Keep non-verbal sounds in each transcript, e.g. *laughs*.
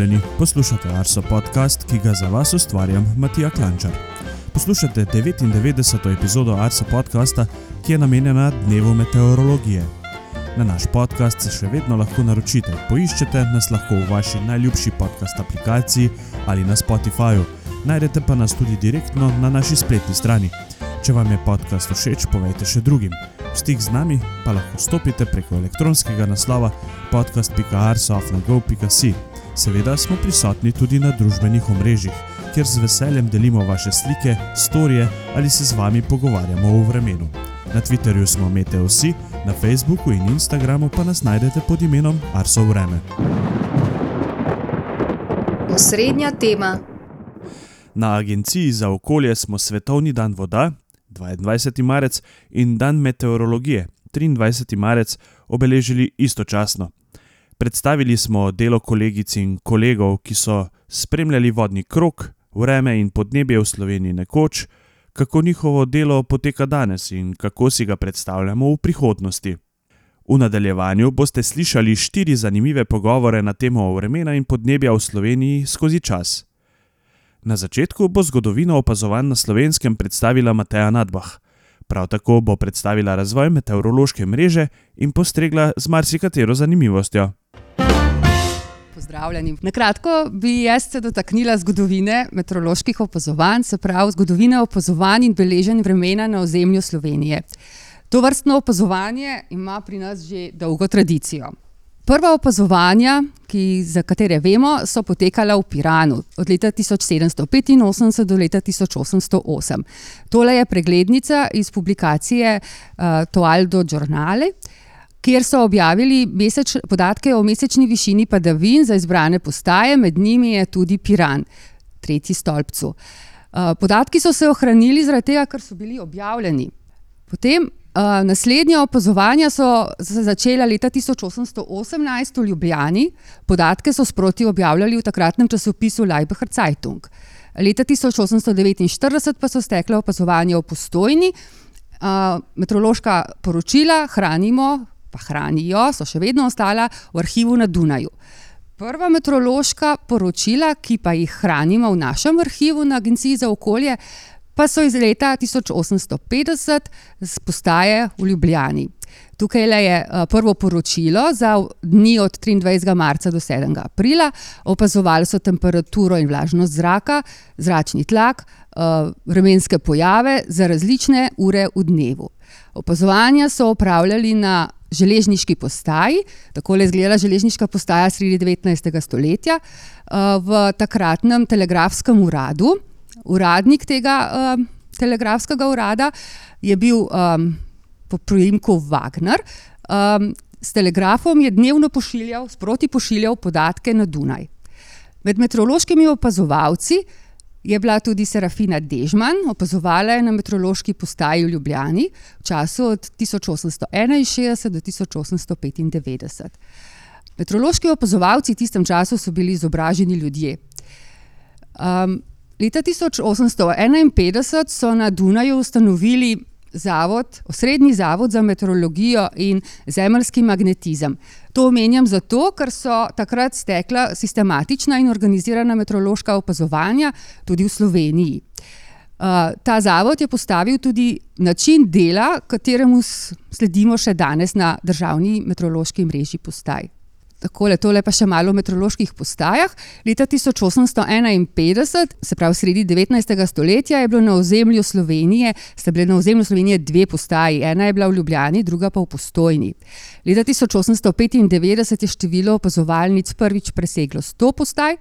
Pozdravljeni, poslušate Arso podcast, ki ga za vas ustvarjam Matija Klančar. Poslušate 99. epizodo Arso podcasta, ki je namenjena dnevu meteorologije. Na naš podcast se še vedno lahko naročite. Poiščete nas lahko v vaši najljubši podcast aplikaciji ali na Spotifyju. Najdete pa nas tudi direktno na naši spletni strani. Če vam je podcast všeč, povejte še drugim. V stik z nami pa lahko stopite preko elektronskega naslova podcast.arsofnago.si. Seveda smo prisotni tudi na družbenih omrežjih, kjer z veseljem delimo vaše slike, storije ali se z vami pogovarjamo o vremenu. Na Twitterju smo Meteosi, na Facebooku in Instagramu pa nas najdete pod imenom Arso Vreme. Osrednja tema. Na Agenciji za okolje smo Svetovni dan voda 22. marec in dan meteorologije 23. marec obeležili istočasno. Predstavili smo delo kolegic in kolegov, ki so spremljali vodni krok, vreme in podnebje v Sloveniji nekoč, kako njihovo delo poteka danes in kako si ga predstavljamo v prihodnosti. V nadaljevanju boste slišali štiri zanimive pogovore na temo vremena in podnebja v Sloveniji skozi čas. Na začetku bo zgodovino opazovanj na slovenskem predstavila Mateja Nadbah. Prav tako bo predstavila razvoj meteorološke mreže in postregla z marsikatero zanimivostjo. Pozdravljeni. Na kratko bi jaz se dotaknila zgodovine meteoroloških opazovanj, se pravi zgodovine opazovanj in beleženja vremena na ozemlju Slovenije. To vrstno opazovanje ima pri nas že dolgo tradicijo. Prva opazovanja, ki, za katere vemo, so potekala v Piranu od leta 1785 do leta 1808. Tole je preglednica iz publikacije uh, Toaldo Giornale, kjer so objavili meseč, podatke o mesečni višini padavin za izbrane postaje, med njimi je tudi Piran, tretji stolpcu. Uh, podatki so se ohranili zaradi tega, ker so bili objavljeni. Potem Uh, naslednja opazovanja so se začela leta 1818 v Ljubljani, podatke so sproti objavljali v takratnem časopisu Leibacher Zeitung. Leta 1849 pa so stekle opazovanja v postojni, uh, meteorološka poročila hranimo, pa hranijo, so še vedno ostala v arhivu na Dunaju. Prva meteorološka poročila, ki pa jih hranimo v našem arhivu na Agenciji za okolje, pa so iz leta 1850 z postaje v Ljubljani. Tukaj je eh, prvo poročilo za dni od 23. marca do 7. aprila. Opazovali so temperaturo in vlažnost zraka, zračni tlak, eh, vremenske pojave za različne ure v dnevu. Opazovanja so opravljali na železniški postaji, tako je izgledala železniška postaja sredi 19. stoletja, eh, v takratnem telegrafskem uradu uradnik tega uh, telegrafskega urada je bil um, po priimku Wagner. S telegrafom je dnevno pošiljal, sproti pošiljal podatke na Dunaj. Med meteorološkimi opazovalci je bila tudi Serafina Dežman, opazovala je na meteorološki postaji v Ljubljani v času od 1861 do 1895. Meteorološki opazovalci v tistem času so bili izobraženi ljudje. Um, Leta 1851 so na Dunaju ustanovili zavod, osrednji zavod za meteorologijo in zemeljski magnetizem. To omenjam zato, ker so takrat stekla sistematična in organizirana meteorološka opazovanja tudi v Sloveniji. Uh, ta zavod je postavil tudi način dela, kateremu sledimo še danes na državni meteorološki mreži postaj. Takole, tole pa še malo o meteoroloških postajah. Leta 1851, se pravi sredi 19. stoletja, je bilo na ozemlju Slovenije, sta bile na ozemlju Slovenije dve postaji. Ena je bila v Ljubljani, druga pa v Postojni. Leta 1895 je število opazovalnic prvič preseglo 100 postaj,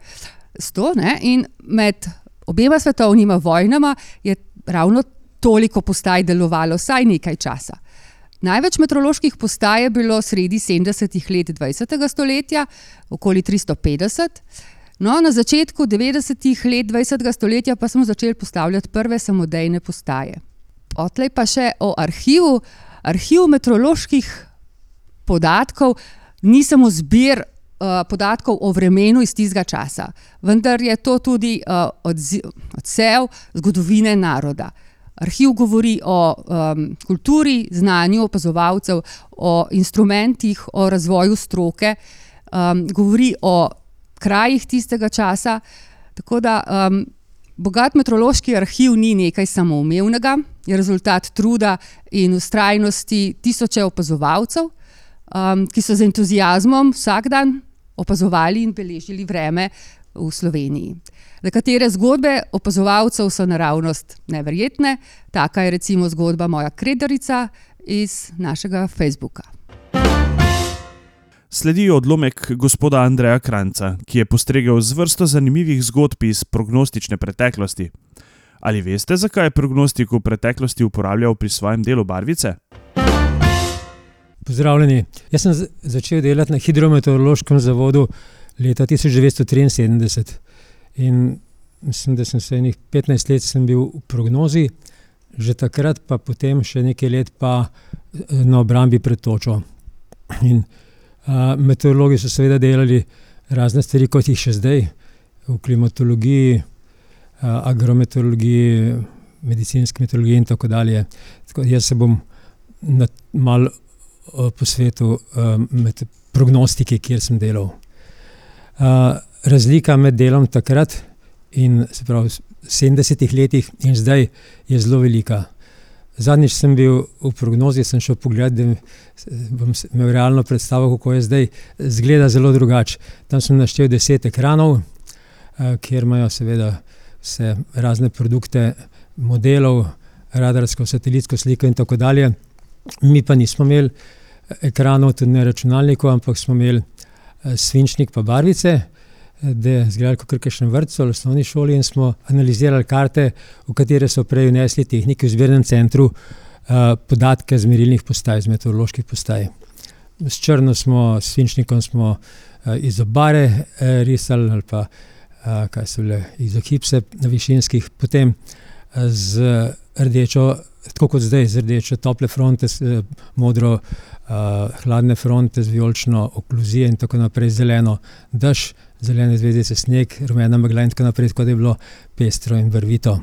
100, ne? in med obema svetovnima vojnama je ravno toliko postaj delovalo vsaj nekaj časa. Največ meteoroloških postaj je bilo sredi 70-ih let 20. stoletja, okoli 350. No, na začetku 90-ih let 20. stoletja pa smo začeli postavljati prve samodejne postaje. Potlej pa še o arhivu. Arhiv meteoroloških podatkov ni samo zbir uh, podatkov o vremenu iz tistega časa, vendar je to tudi uh, odsev zgodovine naroda. Arhiv govori o um, kulturi, znanju opazovalcev, o instrumentih, o razvoju stroke, um, govori o krajih tistega časa. Tako da um, bogat meteorološki arhiv ni nekaj samoumevnega, je rezultat truda in ustrajnosti tisoče opazovalcev, um, ki so z entuzijazmom vsak dan opazovali in beležili vreme v Sloveniji. Nekatere zgodbe opazovalcev so naravnost neverjetne, taka je recimo zgodba moja krederica iz našega Facebooka. Sledi odlomek gospoda Andreja Kranca, ki je postregel z vrsto zanimivih zgodb iz prognostične preteklosti. Ali veste, zakaj je prognostik v preteklosti uporabljal pri svojem delu barvice? Pozdravljeni. Jaz sem začel delati na hidrometeorološkem zavodu leta 1973 in mislim, da sem se enih 15 let bil v prognozi, že takrat pa potem še nekaj let pa na obrambi pred točo. In, a, meteorologi so seveda delali razne stvari, kot jih še zdaj, v klimatologiji, a, agrometeorologiji, medicinski meteorologiji in tako dalje. Tako, jaz se bom malo po svetu med prognostiki, kjer sem delal. A, razlika med delom takrat in pravi, v 70-ih letih in zdaj je zelo velika. Zadnjič sem bil v prognozi, sem šel pogledat, da bom imel realno predstavo, kako je zdaj. Zgleda zelo drugače. Tam sem naštel deset ekranov, kjer imajo seveda vse razne produkte, modelov, radarsko, satelitsko sliko in tako dalje. Mi pa nismo imeli ekranov, tudi ne računalnikov, ampak smo imeli svinčnik pa barvice, da je izgledalo kot v kakšnem vrtcu ali osnovni šoli, in smo analizirali karte, v katere so prej vnesli tehniki v zbirnem centru podatke z merilnih postaj, z meteoroloških postaj. S črno smo, s svinčnikom smo iz obare risali ali pa kaj so bile izogibse na višinskih, potem z rdečo, tako kot zdaj, z rdečo tople fronte, modro hladne fronte, z vijolično okluzijo in tako naprej, zeleno dež, zelene zvezdice sneg, rumena megla in tako naprej, tako da je bilo pestro in barvito.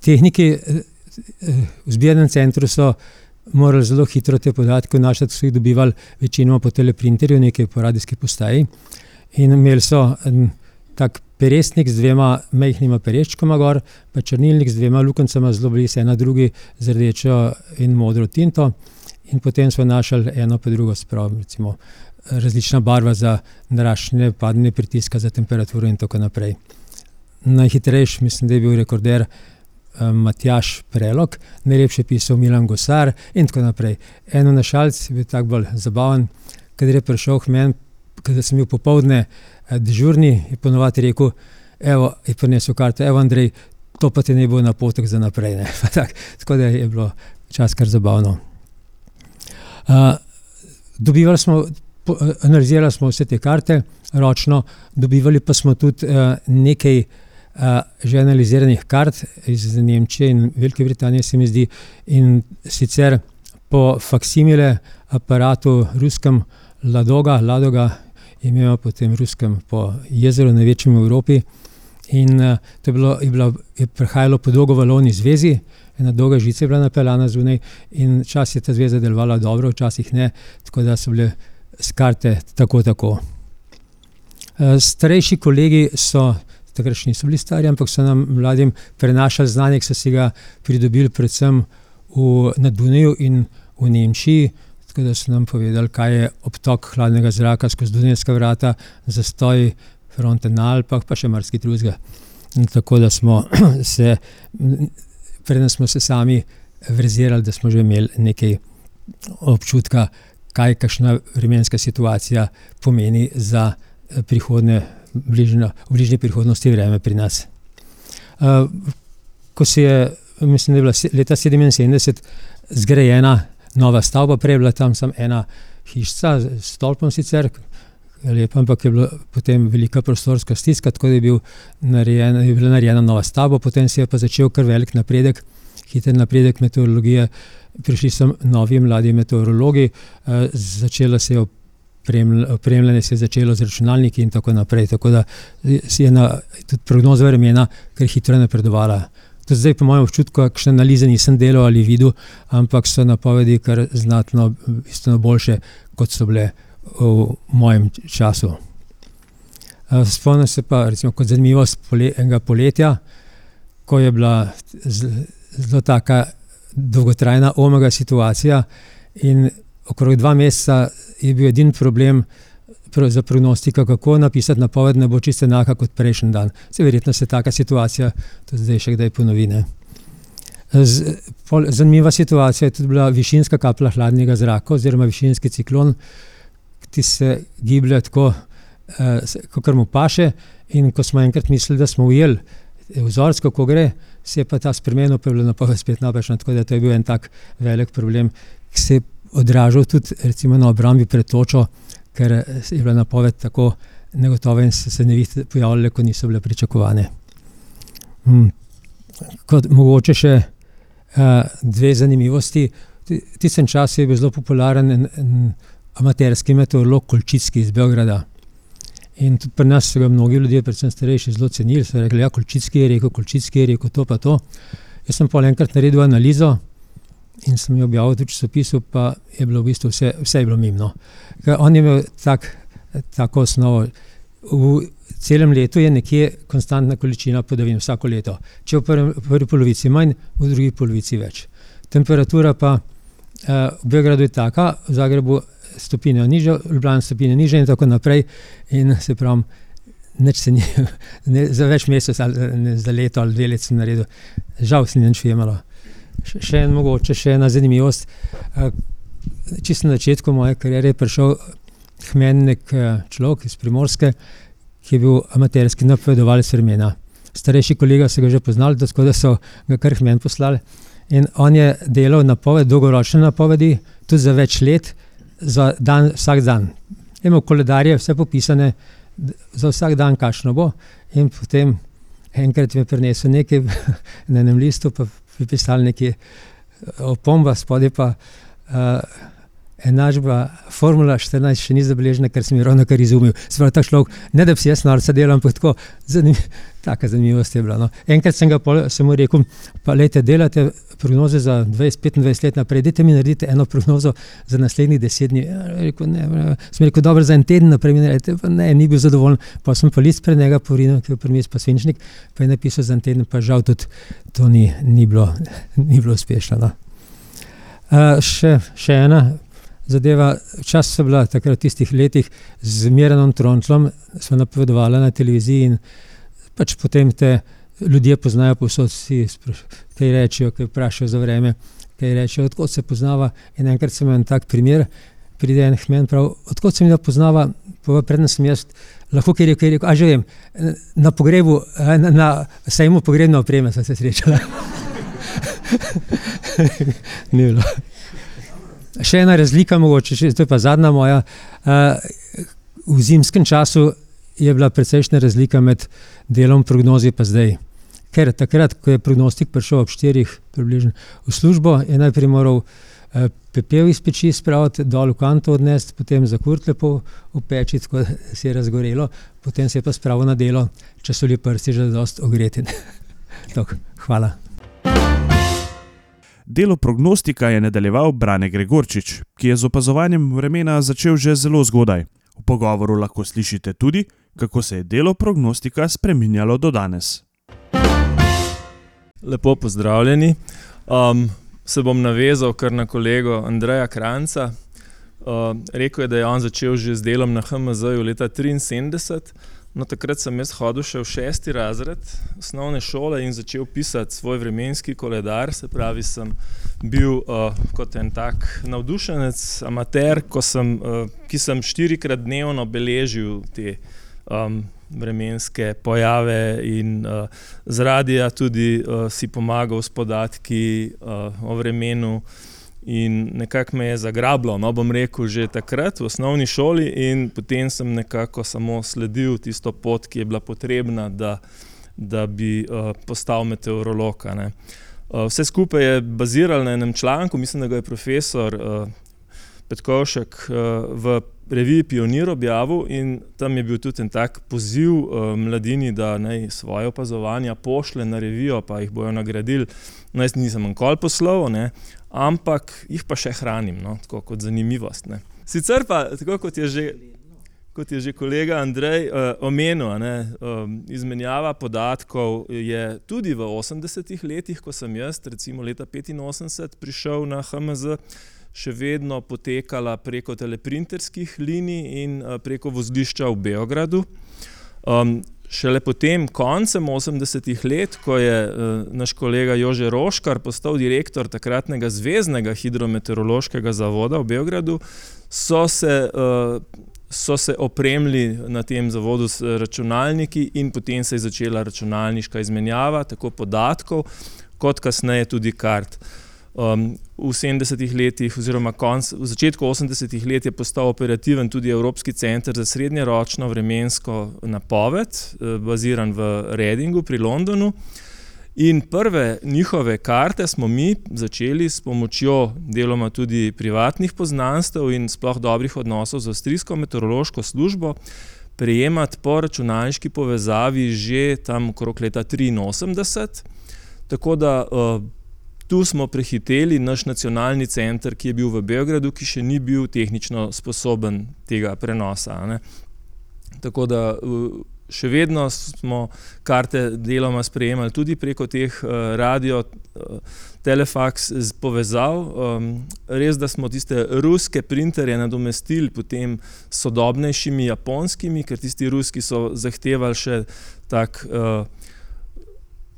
tehniki v zbirnem centru so morali zelo hitro te podatke vnašati, so jih dobivali večinoma po teleprinterju, nekaj po radijski postaji. In imeli so en tak peresnik z dvema majhnima pereščkoma gor pa črnilnik z dvema lukencema, zelo blizu ena drugi, z rdečo in modro tinto. In potem so vnašali eno pa drugo, se pravi recimo različna barva za naraščanje padanja pritiska, za temperaturo in tako naprej. Najhitrejši, mislim, da je bil rekorder Matjaž Prelog, najlepše pisal Milan Gosar in tako naprej. En vnašalec je bil tako bolj zabaven, kadar je prišel k meni, kadar sem bil popoldne dežurni, je ponavadi rekel: "Evo," je prinesel karto, "evo, Andrej, to pa ti naj bo napotek za naprej, ne." *laughs* Pa tako. Da je bilo včasih kar zabavno. dobivali smo, analizirali smo vse te karte ročno, dobivali pa smo tudi nekaj že analiziranih kart iz Nemčije in Velike Britanije, se mi zdi. In sicer po faksimile aparatu ruskem Ladoga, Ladoga, ime po tem ruskem, po jezeru, največjem v Evropi. In to je bilo, je bilo, je prihajalo po dolgovalovni zvezi, ena dolga žica je bila napeljana zunaj, in včasih je ta zveza delovala dobro, včasih ne, tako da so bile s karte tako, tako. starejši kolegi so, takrat še niso bili stari, ampak so nam mladim prenašali znanje, ki so si ga pridobili predvsem v, na Dunaju in v Nemčiji. Tako da so nam povedali, kaj je obtok hladnega zraka skozi dunajska vrata, zastoj fronte na Alpah pa še marsikaj drugega. Tako da smo *clears throat* se, preden smo se sami verzirali, da smo že imeli nekaj občutka, kaj kakšna vremenska situacija pomeni za prihodnje, bližnjo, v bližnji prihodnosti vreme pri nas. ko se je, mislim, da je bila leta sedeminsedemdeset zgrajena nova stavba, prej je bila tam samo ena hišica s stolpom sicer, lepa, ampak je bila potem velika prostorska stiska, tako da je bil narejen, je bila narejena nova stavba, potem se je pa začel kar velik napredek, hiter napredek meteorologije. Prišli so novi mladi meteorologi, začelo se je opremljanje se je začelo z računalniki in tako naprej, tako da si ena tudi prognoza vremena kar hitro napredovala. Tudi zdaj po mojem občutku kakšne analize nisem delal ali videl, ampak so napovedi kar znatno, bistveno boljše, kot so bile v mojem času. Spomnim se pa, recimo, kot zanimivost pole, enega poletja, ko je bila zelo taka dolgotrajna omega situacija in okrog dva meseca je bil edini problem za prognostika, kako napisati napoved, ne bo čisto enaka kot prejšnji dan. Se verjetno se taka situacija tudi zdaj še kdaj ponovi. Ne? Z, pol, zanimiva situacija je tudi bila višinska kaplja hladnega zraka oziroma višinski ciklon, ki se giblje tako, eh, kot mu paše. In ko smo enkrat mislili, da smo ujeli vzorec, kako gre, se je pa ta spremenil, pa je bilo napoved spet napačno. Tako da to je bil en tak velik problem, ki se je odražal tudi recimo, na obrambi pred točo, ker je bila napoved tako negotova in so se nevihte pojavljale, ko niso bile pričakovane. Hmm. Kot mogoče še uh, dve zanimivosti. V tistem času je bil zelo popularen en, en amaterski meteorolog Kolčitski iz Beograda. In tudi pri nas so ga mnogi ljudje, predvsem starejši, zelo cenili. So rekli, ja, je Kolčitski rekel, Kolčitski je rekel to, pa to. Jaz sem pa enkrat naredil analizo in sem jo objavil v časopisu, pa je bilo v bistvu vse, vse je bilo mimo. On je imel tak, tako osnovo. V celem letu je nekje konstantna količina padavin, vsako leto. Če v prvi, prvi polovici manj, v drugi polovici več. Temperatura pa uh, v Beogradu je taka, v Zagrebu stopinjo niže, v Ljubljani stopinjo niže in tako naprej. In se pravi, neč se ni, *laughs* ne, za več mesecev, za leto ali dve leti sem naredil, žal se ni nič imelo. Še, en mogoče, še ena zanimivost. Uh, čisto na začetku moje kariere je prišel hmenjnik človek iz Primorske, ki je bil amaterski napovedovalec vremena. Starejši kolega so ga že poznali, tako da so ga kar hmenj poslali. In on je delal napoved, dolgoročne napovedi, tudi za več let, za dan, vsak dan. Imel koledarje, vse popisane, za vsak dan, kakšno bo. In potem enkrat mi je prinesel nekaj *laughs* na enem listu, pa pripisal nekaj opomba, spodaj pa. Uh, enačba, formula 14 še ni zabeležena, ker sem jo ravno kar izumil. Sprav ta človek, ne da bi si jaz norca delal, ampak tako, zanim, *laughs* taka zanimivost je bila. No. Enkrat sem ga pol, sem mu rekel, pa lejte, delate prognoze za 20-25 let naprej, dajte mi narediti eno prognozo za naslednjih deset dni. Ja, rekel, ne, sem rekel, dobro, za en teden naprej mi naredite, pa ne, ni bil zadovoljen. Pa sem pa list pred njega porinil, ki je primis pa svinčnik, pa je napisal za en teden, pa žal tudi to ni, ni, bilo, *laughs* ni bilo uspešno. No. Uh, še, še ena zadeva. Čas so bila takrat v tistih letih z Miranom Trončlom, smo napovedovali na televiziji in pač potem te ljudje poznajo povsod, si kaj rečejo, kaj vprašajo za vreme, kaj rečejo, odkot se poznava. In enkrat sem imel tak primer, pride en hmen prav, odkot se mi da poznava, pa predtem sem jaz. Lahko je rekel, rekel, a že vem, na pogrebu, na, na sejmu pogrebne opreme sem se srečala. *laughs* Ni bilo. Še ena razlika, mogoče, še, to je pa zadnja moja. Uh, v zimskem času je bila precejšnja razlika med delom prognozi in zdaj. Ker takrat, ko je prognostik prišel ob štirih, približno v službo, je najprej moral uh, pepel iz peči spraviti, dol v kanto odnesti, potem zakurt lepo v peči, tako da se je razgorelo, potem se je pa spravil na delo, če so bili prsti že dosti ogreti. *laughs* Hvala. Delo prognostika je nadaljeval Brane Gregorčič, ki je z opazovanjem vremena začel že zelo zgodaj. V pogovoru lahko slišite tudi, kako se je delo prognostika spremenjalo do danes. Lepo pozdravljeni. Um, se bom navezal kar na kolego Andreja Kranca. Uh, rekel je, da je on začel že z delom na HMZ-ju leta 1973. No, takrat sem jaz hodil še v šesti razred osnovne šole in začel pisati svoj vremenski koledar. Se pravi, sem bil uh, kot en tak navdušenec, amater, sem, uh, ki sem štirikrat dnevno beležil te um, vremenske pojave in uh, z radia tudi uh, si pomagal s podatki uh, o vremenu. In nekako me je zagrabilo, no bom rekel, že takrat v osnovni šoli, in potem sem nekako samo sledil tisto pot, ki je bila potrebna, da, da bi uh, postal meteorolog. Uh, vse skupaj je baziralo na enem članku, mislim, da ga je profesor uh, Petkovšek uh, v reviji Pionir objavil, in tam je bil tudi en tak poziv uh, mladini, da naj svoje opazovanja pošle na revijo, pa jih bojo nagradili. No, jaz nisem nikoli poslal, ampak jih pa še hranim, no, tako kot zanimivost. Ne. Sicer pa, tako kot je že. kot je že kolega Andrej uh, omenil, ne, um, izmenjava podatkov je tudi v 80-ih letih, ko sem jaz, recimo leta 85, prišel na HMZ, še vedno potekala preko teleprinterskih linij in uh, preko vozlišča v Beogradu. Um, Šele potem, koncem 80-ih let, ko je uh, naš kolega Jože Roškar postal direktor takratnega Zvezdnega hidrometeorološkega zavoda v Beogradu, so se, uh, so se opremili na tem zavodu s računalniki in potem se je začela računalniška izmenjava, tako podatkov, kot kasneje tudi kart. Um, v 70-ih letih, oziroma konc, v začetku 80-ih let, je postal operativen tudi Evropski center za srednjeročno vremensko napoved, eh, baziran v Redingu pri Londonu. In prve njihove karte smo mi začeli s pomočjo deloma tudi privatnih poznanstev in sploh dobrih odnosov z avstrijsko meteorološko službo prejemati po računalniški povezavi že tam okrog leta 83. Tako da uh, Tu smo prehiteli naš nacionalni center, ki je bil v Beogradu, ki še ni bil tehnično sposoben tega prenosa. Ne. Tako da še vedno smo karte deloma sprejemali tudi preko teh radio, telefaks povezav. Res, da smo tiste ruske printerje nadomestili potem sodobnejšimi japonskimi, ker tisti ruski so zahtevali še tak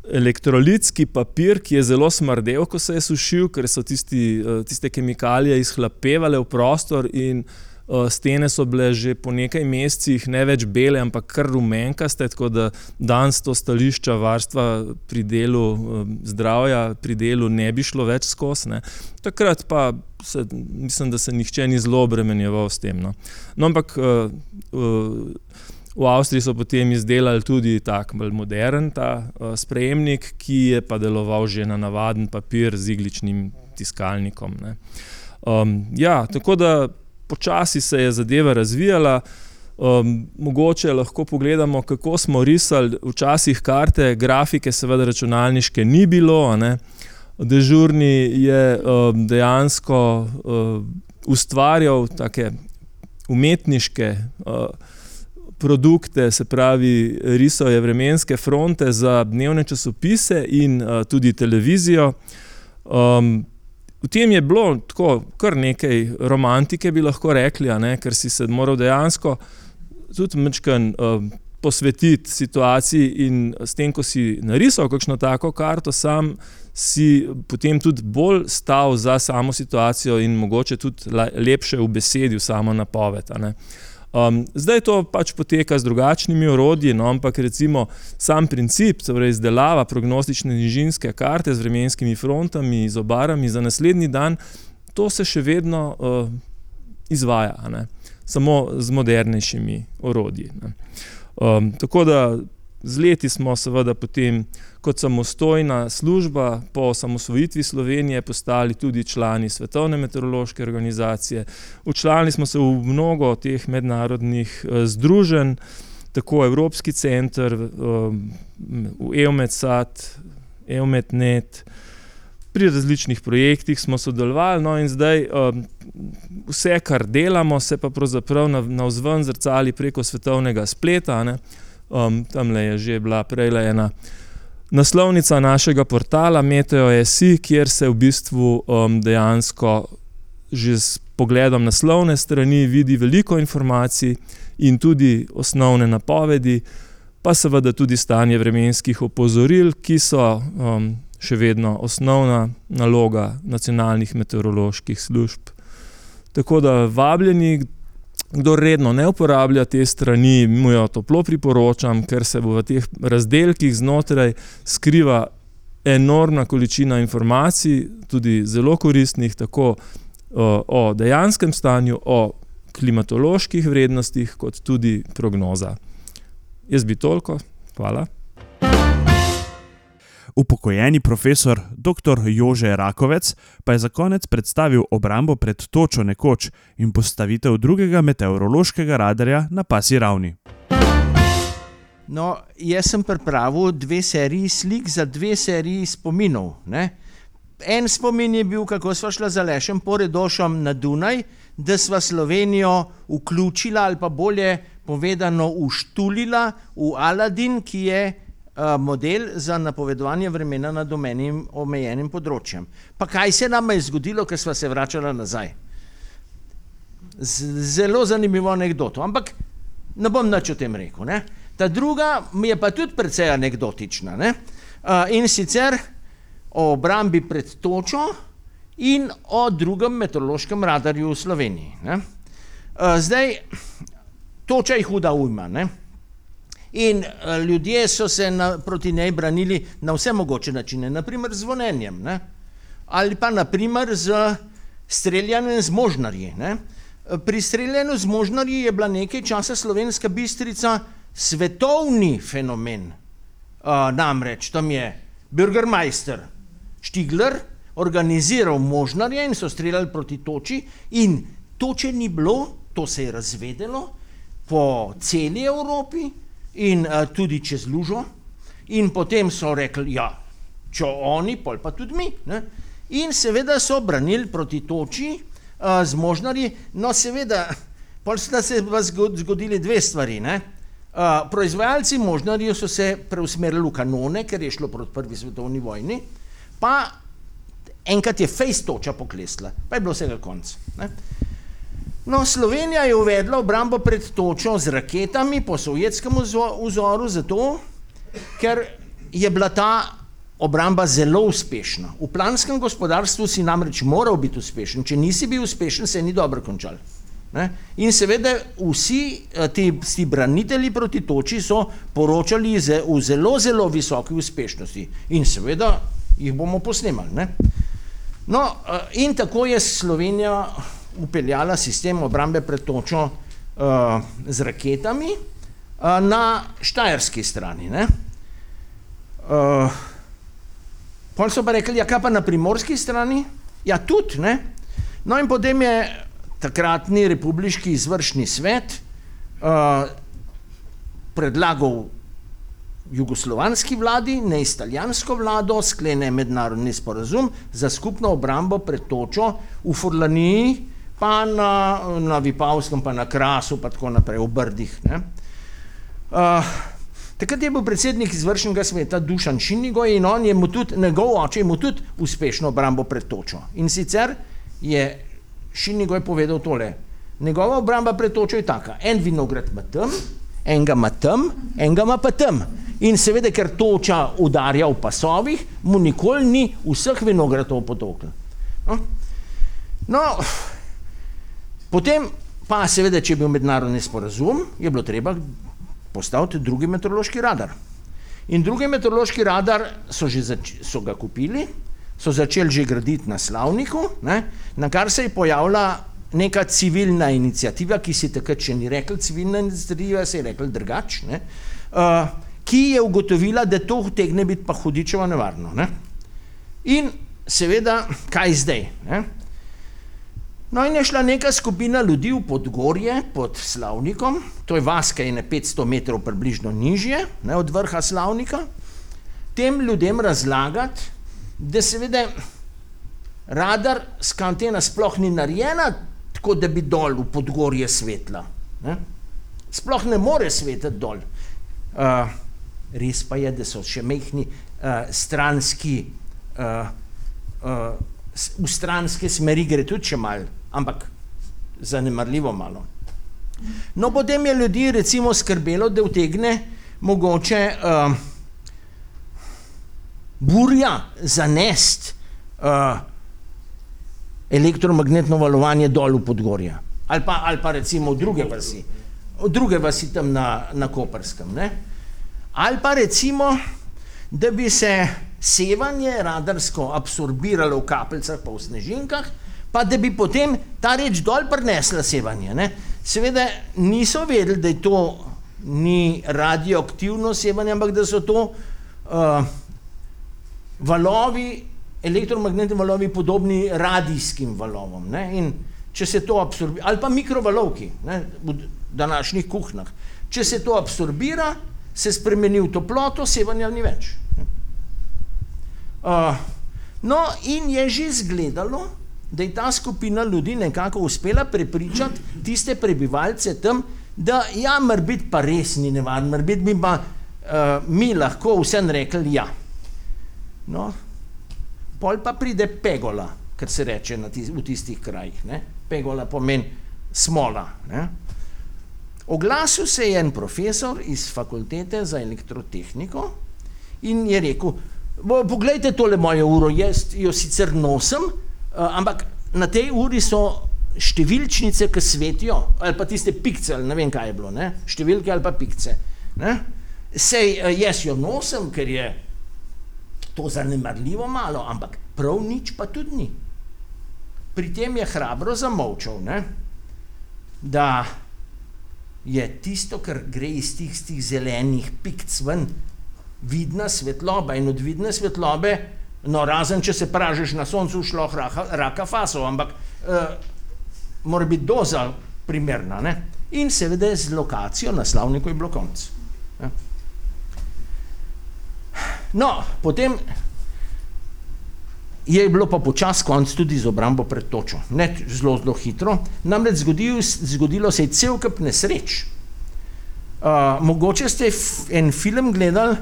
elektrolitski papir, ki je zelo smrdel, ko se je sušil, ker so tisti, eh, tiste kemikalije izhlapevale v prostor in uh, stene so bile že po nekaj mesecih ne več bele, ampak kar rumenkaste, tako da danes to stališča varstva pri delu, uh, zdravja pri delu ne bi šlo več skozi. Takrat pa se, mislim, da se nihče ni zelo obremenjeval s tem. No, no ampak uh, uh, V Avstriji so potem izdelali tudi tako bolj modern ta, uh, sprejemnik, ki je pa deloval že na navaden papir z igličnim tiskalnikom. Um, ja, tako da počasi se je zadeva razvijala. Um, mogoče lahko pogledamo, kako smo risali včasih karte, grafike, seveda računalniške ni bilo. Dežurni je um, dejansko uh, ustvarjal take umetniške. Uh, produkte, se pravi, risuje vremenske fronte za dnevne časopise in uh, tudi televizijo. Um, v tem je bilo tako, kar nekaj romantike, bi lahko rekli, ne, ker si se moral dejansko tudi mečkan. Uh, Posvetiti situaciji, in s tem, ko si narisal kakšno tako karto, sam si potem tudi bolj stal za samo situacijo in mogoče tudi lepše v besedi, v samo napoved. Uh, Um, zdaj to pač poteka z drugačnimi orodji, no, ampak recimo sam princip, torej izdelava prognostične nižinske karte z vremenskimi frontami, z obarami za naslednji dan, to se še vedno uh, izvaja, ne, samo z modernejšimi orodji. Um, tako da z leti smo seveda potem kot samostojna služba po osamosvojitvi Slovenije postali tudi člani Svetovne meteorološke organizacije. Učlani smo se v mnogo teh mednarodnih uh, združenj, tako Evropski center, um, EOMETSAT, EOMETNET, pri različnih projektih smo sodelovali, no in zdaj um, vse, kar delamo, se pa pravzaprav na, na vzven zrcali preko svetovnega spleta. Ne? Um, tam je že bila prej ena naslovnica našega portala Meteo.si, kjer se v bistvu um, dejansko že s pogledom naslovne strani vidi veliko informacij in tudi osnovne napovedi, pa seveda tudi stanje vremenskih opozoril, ki so um, še vedno osnovna naloga nacionalnih meteoroloških služb. Tako da vabljeni, Kdo redno ne uporablja te strani, mu jo toplo priporočam, ker se v teh razdelkih znotraj skriva enormna količina informacij, tudi zelo koristnih, tako o, o dejanskem stanju, o klimatoloških vrednostih, kot tudi prognoza. Jaz bi toliko, hvala. Upokojeni profesor dr. Jože Rakovec pa je za konec predstavil obrambo pred točo nekoč in postavitev drugega meteorološkega radarja na pasi ravni. No, jaz sem pripravil dve seriji slik za dve seriji spominov. Ne? En spomin je bil, kako smo šli za lešem poredošom na Dunaj, da sva Slovenijo vključila ali pa bolje povedano uštulila v Aladin, ki je model za napovedovanje vremena nad omenim, omejenim področjem. Pa kaj se nam je zgodilo, ker sva se vračala nazaj? Z, zelo zanimivo anegdoto, ampak ne bom nič o tem rekel. Ne? Ta druga je pa tudi precej anekdotična. Uh, in sicer o obrambi pred točo in o drugem meteorološkem radarju v Sloveniji. Uh, zdaj, toča je huda ujma. Ne? In uh, ljudje so se na, proti njej branili na vse mogoče načine, naprimer z zvonjenjem ne? ali pa naprimer z streljanjem z možnarji. Ne? Pri streljanju z možnarji je bila nekaj časa slovenska bistrica svetovni fenomen. Uh, namreč tam je Bürgermeister Štigler organiziral možnarje in so streljali proti toči, in toče ni bilo, to se je razvedelo po celi Evropi in uh, tudi čez Lužo. In potem so rekli, ja, če oni, pol pa tudi mi. Ne? In seveda so branili proti toči uh, z možnarji, no seveda, pol sta se zgodili dve stvari. Ne? Uh, proizvajalci možnarjev so se preusmerili v kanone, ker je šlo proti prvi svetovni vojni, pa enkrat je fejs toča poklesla, pa je bilo vsega konc. Ne? No, Slovenija je uvedla obrambo pred točo z raketami po sovjetskem vzoru, zato ker je bila ta obramba zelo uspešna. V planskem gospodarstvu si namreč moral biti uspešen, če nisi bil uspešen, se ni dobro končal. Ne? In seveda vsi ti, ti branitelji proti toči so poročali ze, v zelo, zelo visoki uspešnosti in seveda jih bomo posnemali. Ne? No, in tako je Slovenija upeljala sistem obrambe pred točo uh, z raketami uh, na štajerski strani. Uh, Pol so pa rekli, ja, kaj pa na primorski strani? Ja, tudi. Ne? No, in potem je takratni republiški izvršni svet uh, predlagal jugoslovanski vladi, ne italijansko vlado, sklene mednarodni sporazum za skupno obrambo pred točo v Furlaniji, pa na, na Vipavskem, pa na Krasu, pa tako naprej, v Brdih. Uh, takrat je bil predsednik izvršnega sveta Dušan Šinigoj in on je mu tudi, njegov oče je mu tudi uspešno obrambo pred točo. In sicer je Šinigoj povedal tole. Njegova obramba pred točo je taka. En vinograd ima tam, enega ima tam, enega ima pa tam. In seveda, ker toča udarja v pasovih, mu nikoli ni vseh vinogradov potoklo. No? no, potem pa seveda, če je bil mednarodni sporazum, je bilo treba postaviti drugi meteorološki radar. In drugi meteorološki radar so, zač, so ga kupili, so začeli že graditi na Slavniku, ne, na kar se je pojavila neka civilna inicijativa, ki si takrat še ni rekla civilna inicijativa, se je rekla drugače, uh, ki je ugotovila, da to utegne biti pa hudičevo nevarno. Ne. In seveda, kaj zdaj? Ne? No, in je šla neka skupina ljudi v Podgorje pod Slavnikom, to je vas, ki je na 500 metrov približno nižje ne, od vrha Slavnika, tem ljudem razlagati, da seveda radar skantena sploh ni narejena tako, da bi dol v Podgorje svetla. Ne. Sploh ne more svetiti dol. Uh, res pa je, da so še mehni uh, stranski, uh, uh, v stranske smeri gre tudi še malo ampak zanemarljivo malo. No, potem je ljudi recimo skrbelo, da utegne mogoče uh, burja zanest uh, elektromagnetno valovanje dol v Podgorje. Ali pa, ali pa recimo v druge vasi, v druge vasi tam na, na Koperskem. Ne? Ali pa recimo, da bi se sevanje radarsko absorbiralo v kapljicah pa v snežinkah, pa da bi potem ta reč dol prinesla sevanje. Ne? Seveda niso vedeli, da je to ni radioaktivno sevanje, ampak da so to uh, valovi, elektromagnetni valovi, podobni radijskim valovom. Ne? In če se to absorbira, ali pa mikrovalovki ne? v današnjih kuhnah, če se to absorbira, se spremeni v toploto, sevanja ni več. Uh, no, in je že izgledalo, da je ta skupina ljudi nekako uspela prepričati tiste prebivalce tam, da ja, mora biti pa res ni nevarno, mora biti bi pa uh, mi lahko vsem rekli ja. No, pol pa pride pegola, kar se reče tis, v tistih krajih. Ne? Pegola pomeni smola. Ne? Oglasil se je en profesor iz fakultete za elektrotehniko in je rekel, poglejte tole mojo uro, jaz jo sicer nosim, ampak na tej uri so številčnice, ki svetijo, ali pa tiste pikce, ali ne vem kaj je bilo, ne? številke ali pa pikce. Ne? Sej uh, jaz jo nosim, ker je to zanemarljivo malo, ampak prav nič pa tudi ni. Pri tem je hrabro zamolčal, ne? da je tisto, kar gre iz tih, tih zelenih pikc ven, vidna svetloba in od vidne svetlobe, no razen če se pražiš na soncu, šlo raka, raka fasov, ampak uh, mora biti doza primerna. Ne? In seveda z lokacijo na slavniku je bilo konc. No, potem je bilo pa počas konc tudi z obrambo pred točo. Ne zelo, zelo hitro. Namreč zgodil, zgodilo se je cel kup nesreč. Uh, mogoče ste en film gledali,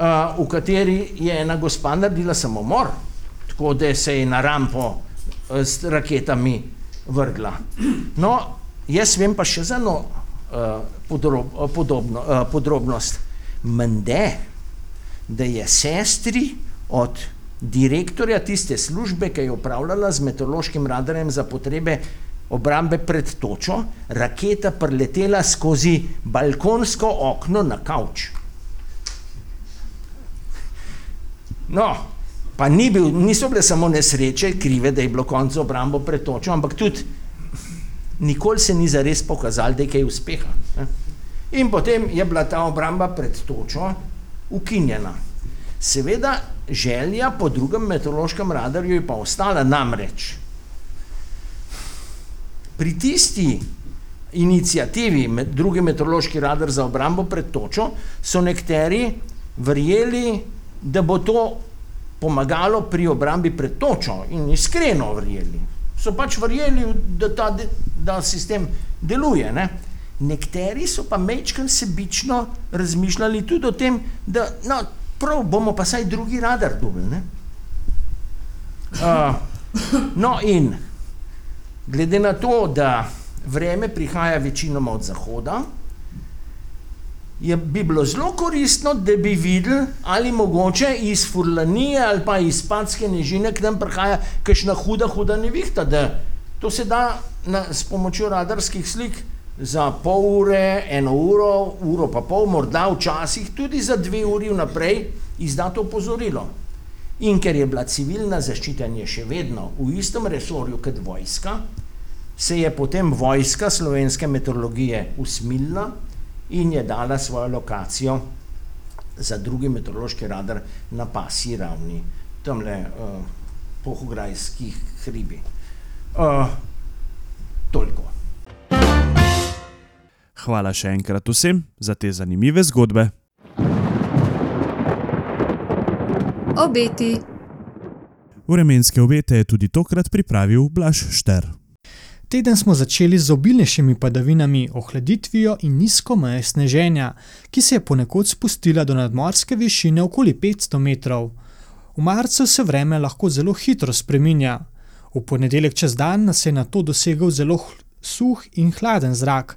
v kateri je ena gospa naredila samomor, tako da se je na rampo s raketami vrgla. No, jaz vem pa še za eno uh, podrob, podobno, podrobnost. Mende, da je sestri od direktorja tiste službe, ki je upravljala z meteorološkim radarjem za potrebe obrambe pred točo, raketa preletela skozi balkonsko okno na kavč. No, pa ni bil, niso bile samo nesreče, krive, da je bilo konec obrambo pred točo, ampak tudi nikoli se ni zares pokazalo, da je kaj uspeha. Ne? In potem je bila ta obramba pred točo ukinjena. Seveda, želja po drugem meteorološkem radarju je pa ostala namreč. Pri tisti inicijativi, drugi meteorološki radar za obrambo pred točo, so nekateri verjeli, da bo to pomagalo pri obrambi pred točo in iskreno verjeli. So pač verjeli, da ta da sistem deluje. Ne? Nekateri so pa mečkam sebično razmišljali tudi o tem, da no, prav bomo pa saj drugi radar dobili. Uh, no in glede na to, da vreme prihaja večinoma od zahoda, je bi bilo zelo koristno, da bi videli, ali mogoče iz Furlanije ali pa iz Spanske nežine, ki tam prihaja kakšna huda, huda nevihta, da to se da na, s pomočjo radarskih slik za pol ure, eno uro, uro pa pol, morda včasih tudi za dve uri vnaprej izdato opozorilo. In ker je bila civilna zaščita še vedno v istem resorju kot vojska, se je potem vojska slovenske meteorologije usmilila in je dala svojo lokacijo za drugi meteorološki radar na pasji ravni, tamle uh, pohograjskih hribi. Uh, toliko. Hvala še enkrat vsem za te zanimive zgodbe. Obeti. Vremenske obete je tudi tokrat pripravil Blaž Šter. Teden smo začeli z obilnejšimi padavinami, ohladitvijo in nizko mejo sneženja, ki se je ponekod spustila do nadmorske višine okoli 500 metrov. V marcu se vreme lahko zelo hitro spreminja. V ponedeljek čez dan nas je na to dosegel zelo suh in hladen zrak.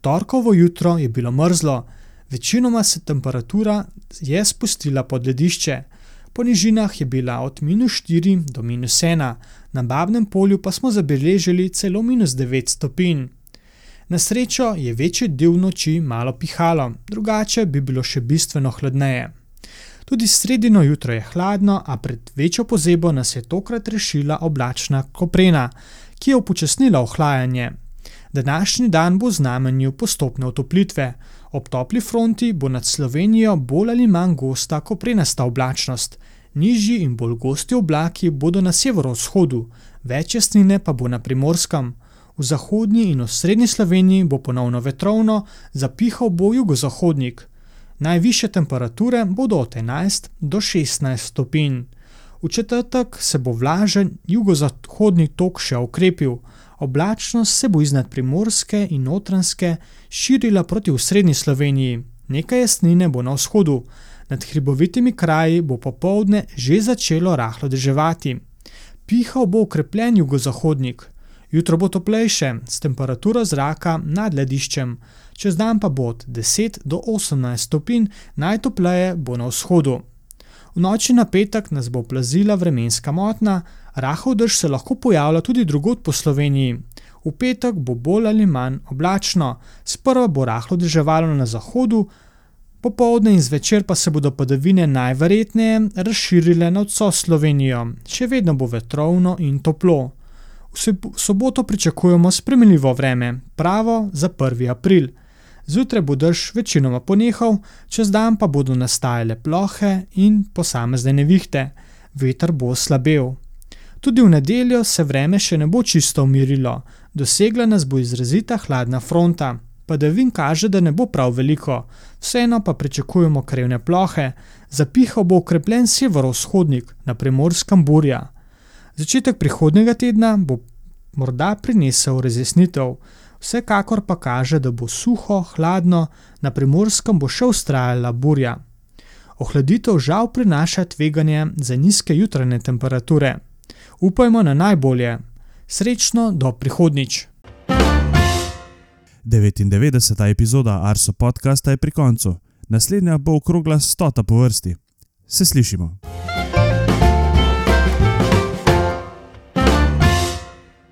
Torkovo jutro je bilo mrzlo, večinoma se temperatura je spustila pod ledišče. Po nižinah je bila od minus 4 do minus 1, na Babnem polju pa smo zabeležili celo minus 9 stopinj. Na srečo je večji del noči malo pihalo, drugače bi bilo še bistveno hladneje. Tudi sredino jutro je hladno, a pred večjo pozebo nas je tokrat rešila oblačna koprena, ki je upočasnila ohlajanje. Današnji dan bo znamenju postopne otoplitve. Ob topli fronti bo nad Slovenijo bolj ali manj gosta koprenasta oblačnost. Nižji in bolj gosti oblaki bodo na severovzhodu, več jasnine pa bo na primorskem. V zahodnji in osrednji Sloveniji bo ponovno vetrovno, zapihal bo jugozahodnik. Najviše temperature bodo od 11 do 16 stopinj. V četrtek se bo vlažen jugozahodni tok še okrepil, oblačnost se bo iznad primorske in notranske širila proti osrednji Sloveniji, nekaj jasnine bo na vzhodu, nad hribovitimi kraji bo popoldne že začelo rahlo deževati. Pihal bo okrepljen jugozahodnik. Jutro bo toplejše, s temperaturo zraka nad lediščem, čez dan pa bo od 10 do 18 stopinj, najtopleje bo na vzhodu. V noči na petek nas bo plazila vremenska motna, rahel dež se lahko pojavlja tudi drugod po Sloveniji. V petek bo bolj ali manj oblačno, sprva bo rahlo deževalo na zahodu, popoldne in zvečer pa se bodo padavine najverjetneje razširile nad vso Slovenijo, še vedno bo vetrovno in toplo. V soboto pričakujemo spremenljivo vreme, pravo za 1. april. Zjutraj bo dež večinoma ponehal, čez dan pa bodo nastajale plohe in posamezne nevihte, veter bo slabel. Tudi v nedeljo se vreme še ne bo čisto umirilo, dosegla nas bo izrazita hladna fronta. Padavin kaže, da ne bo prav veliko, vseeno pa pričakujemo krevne plohe, zapihal bo okrepljen severovzhodnik, na primorskem burja. Začetek prihodnega tedna bo morda prinesel razjasnitev, vsekakor pa kaže, da bo suho, hladno, na primorskem bo še ustrajala burja. Ohladitev žal prinaša tveganje za nizke jutranje temperature. Upajmo na najbolje. Srečno do prihodnič. 99. epizoda Arso podcasta je pri koncu, naslednja bo okrogla stota po vrsti. Se slišimo.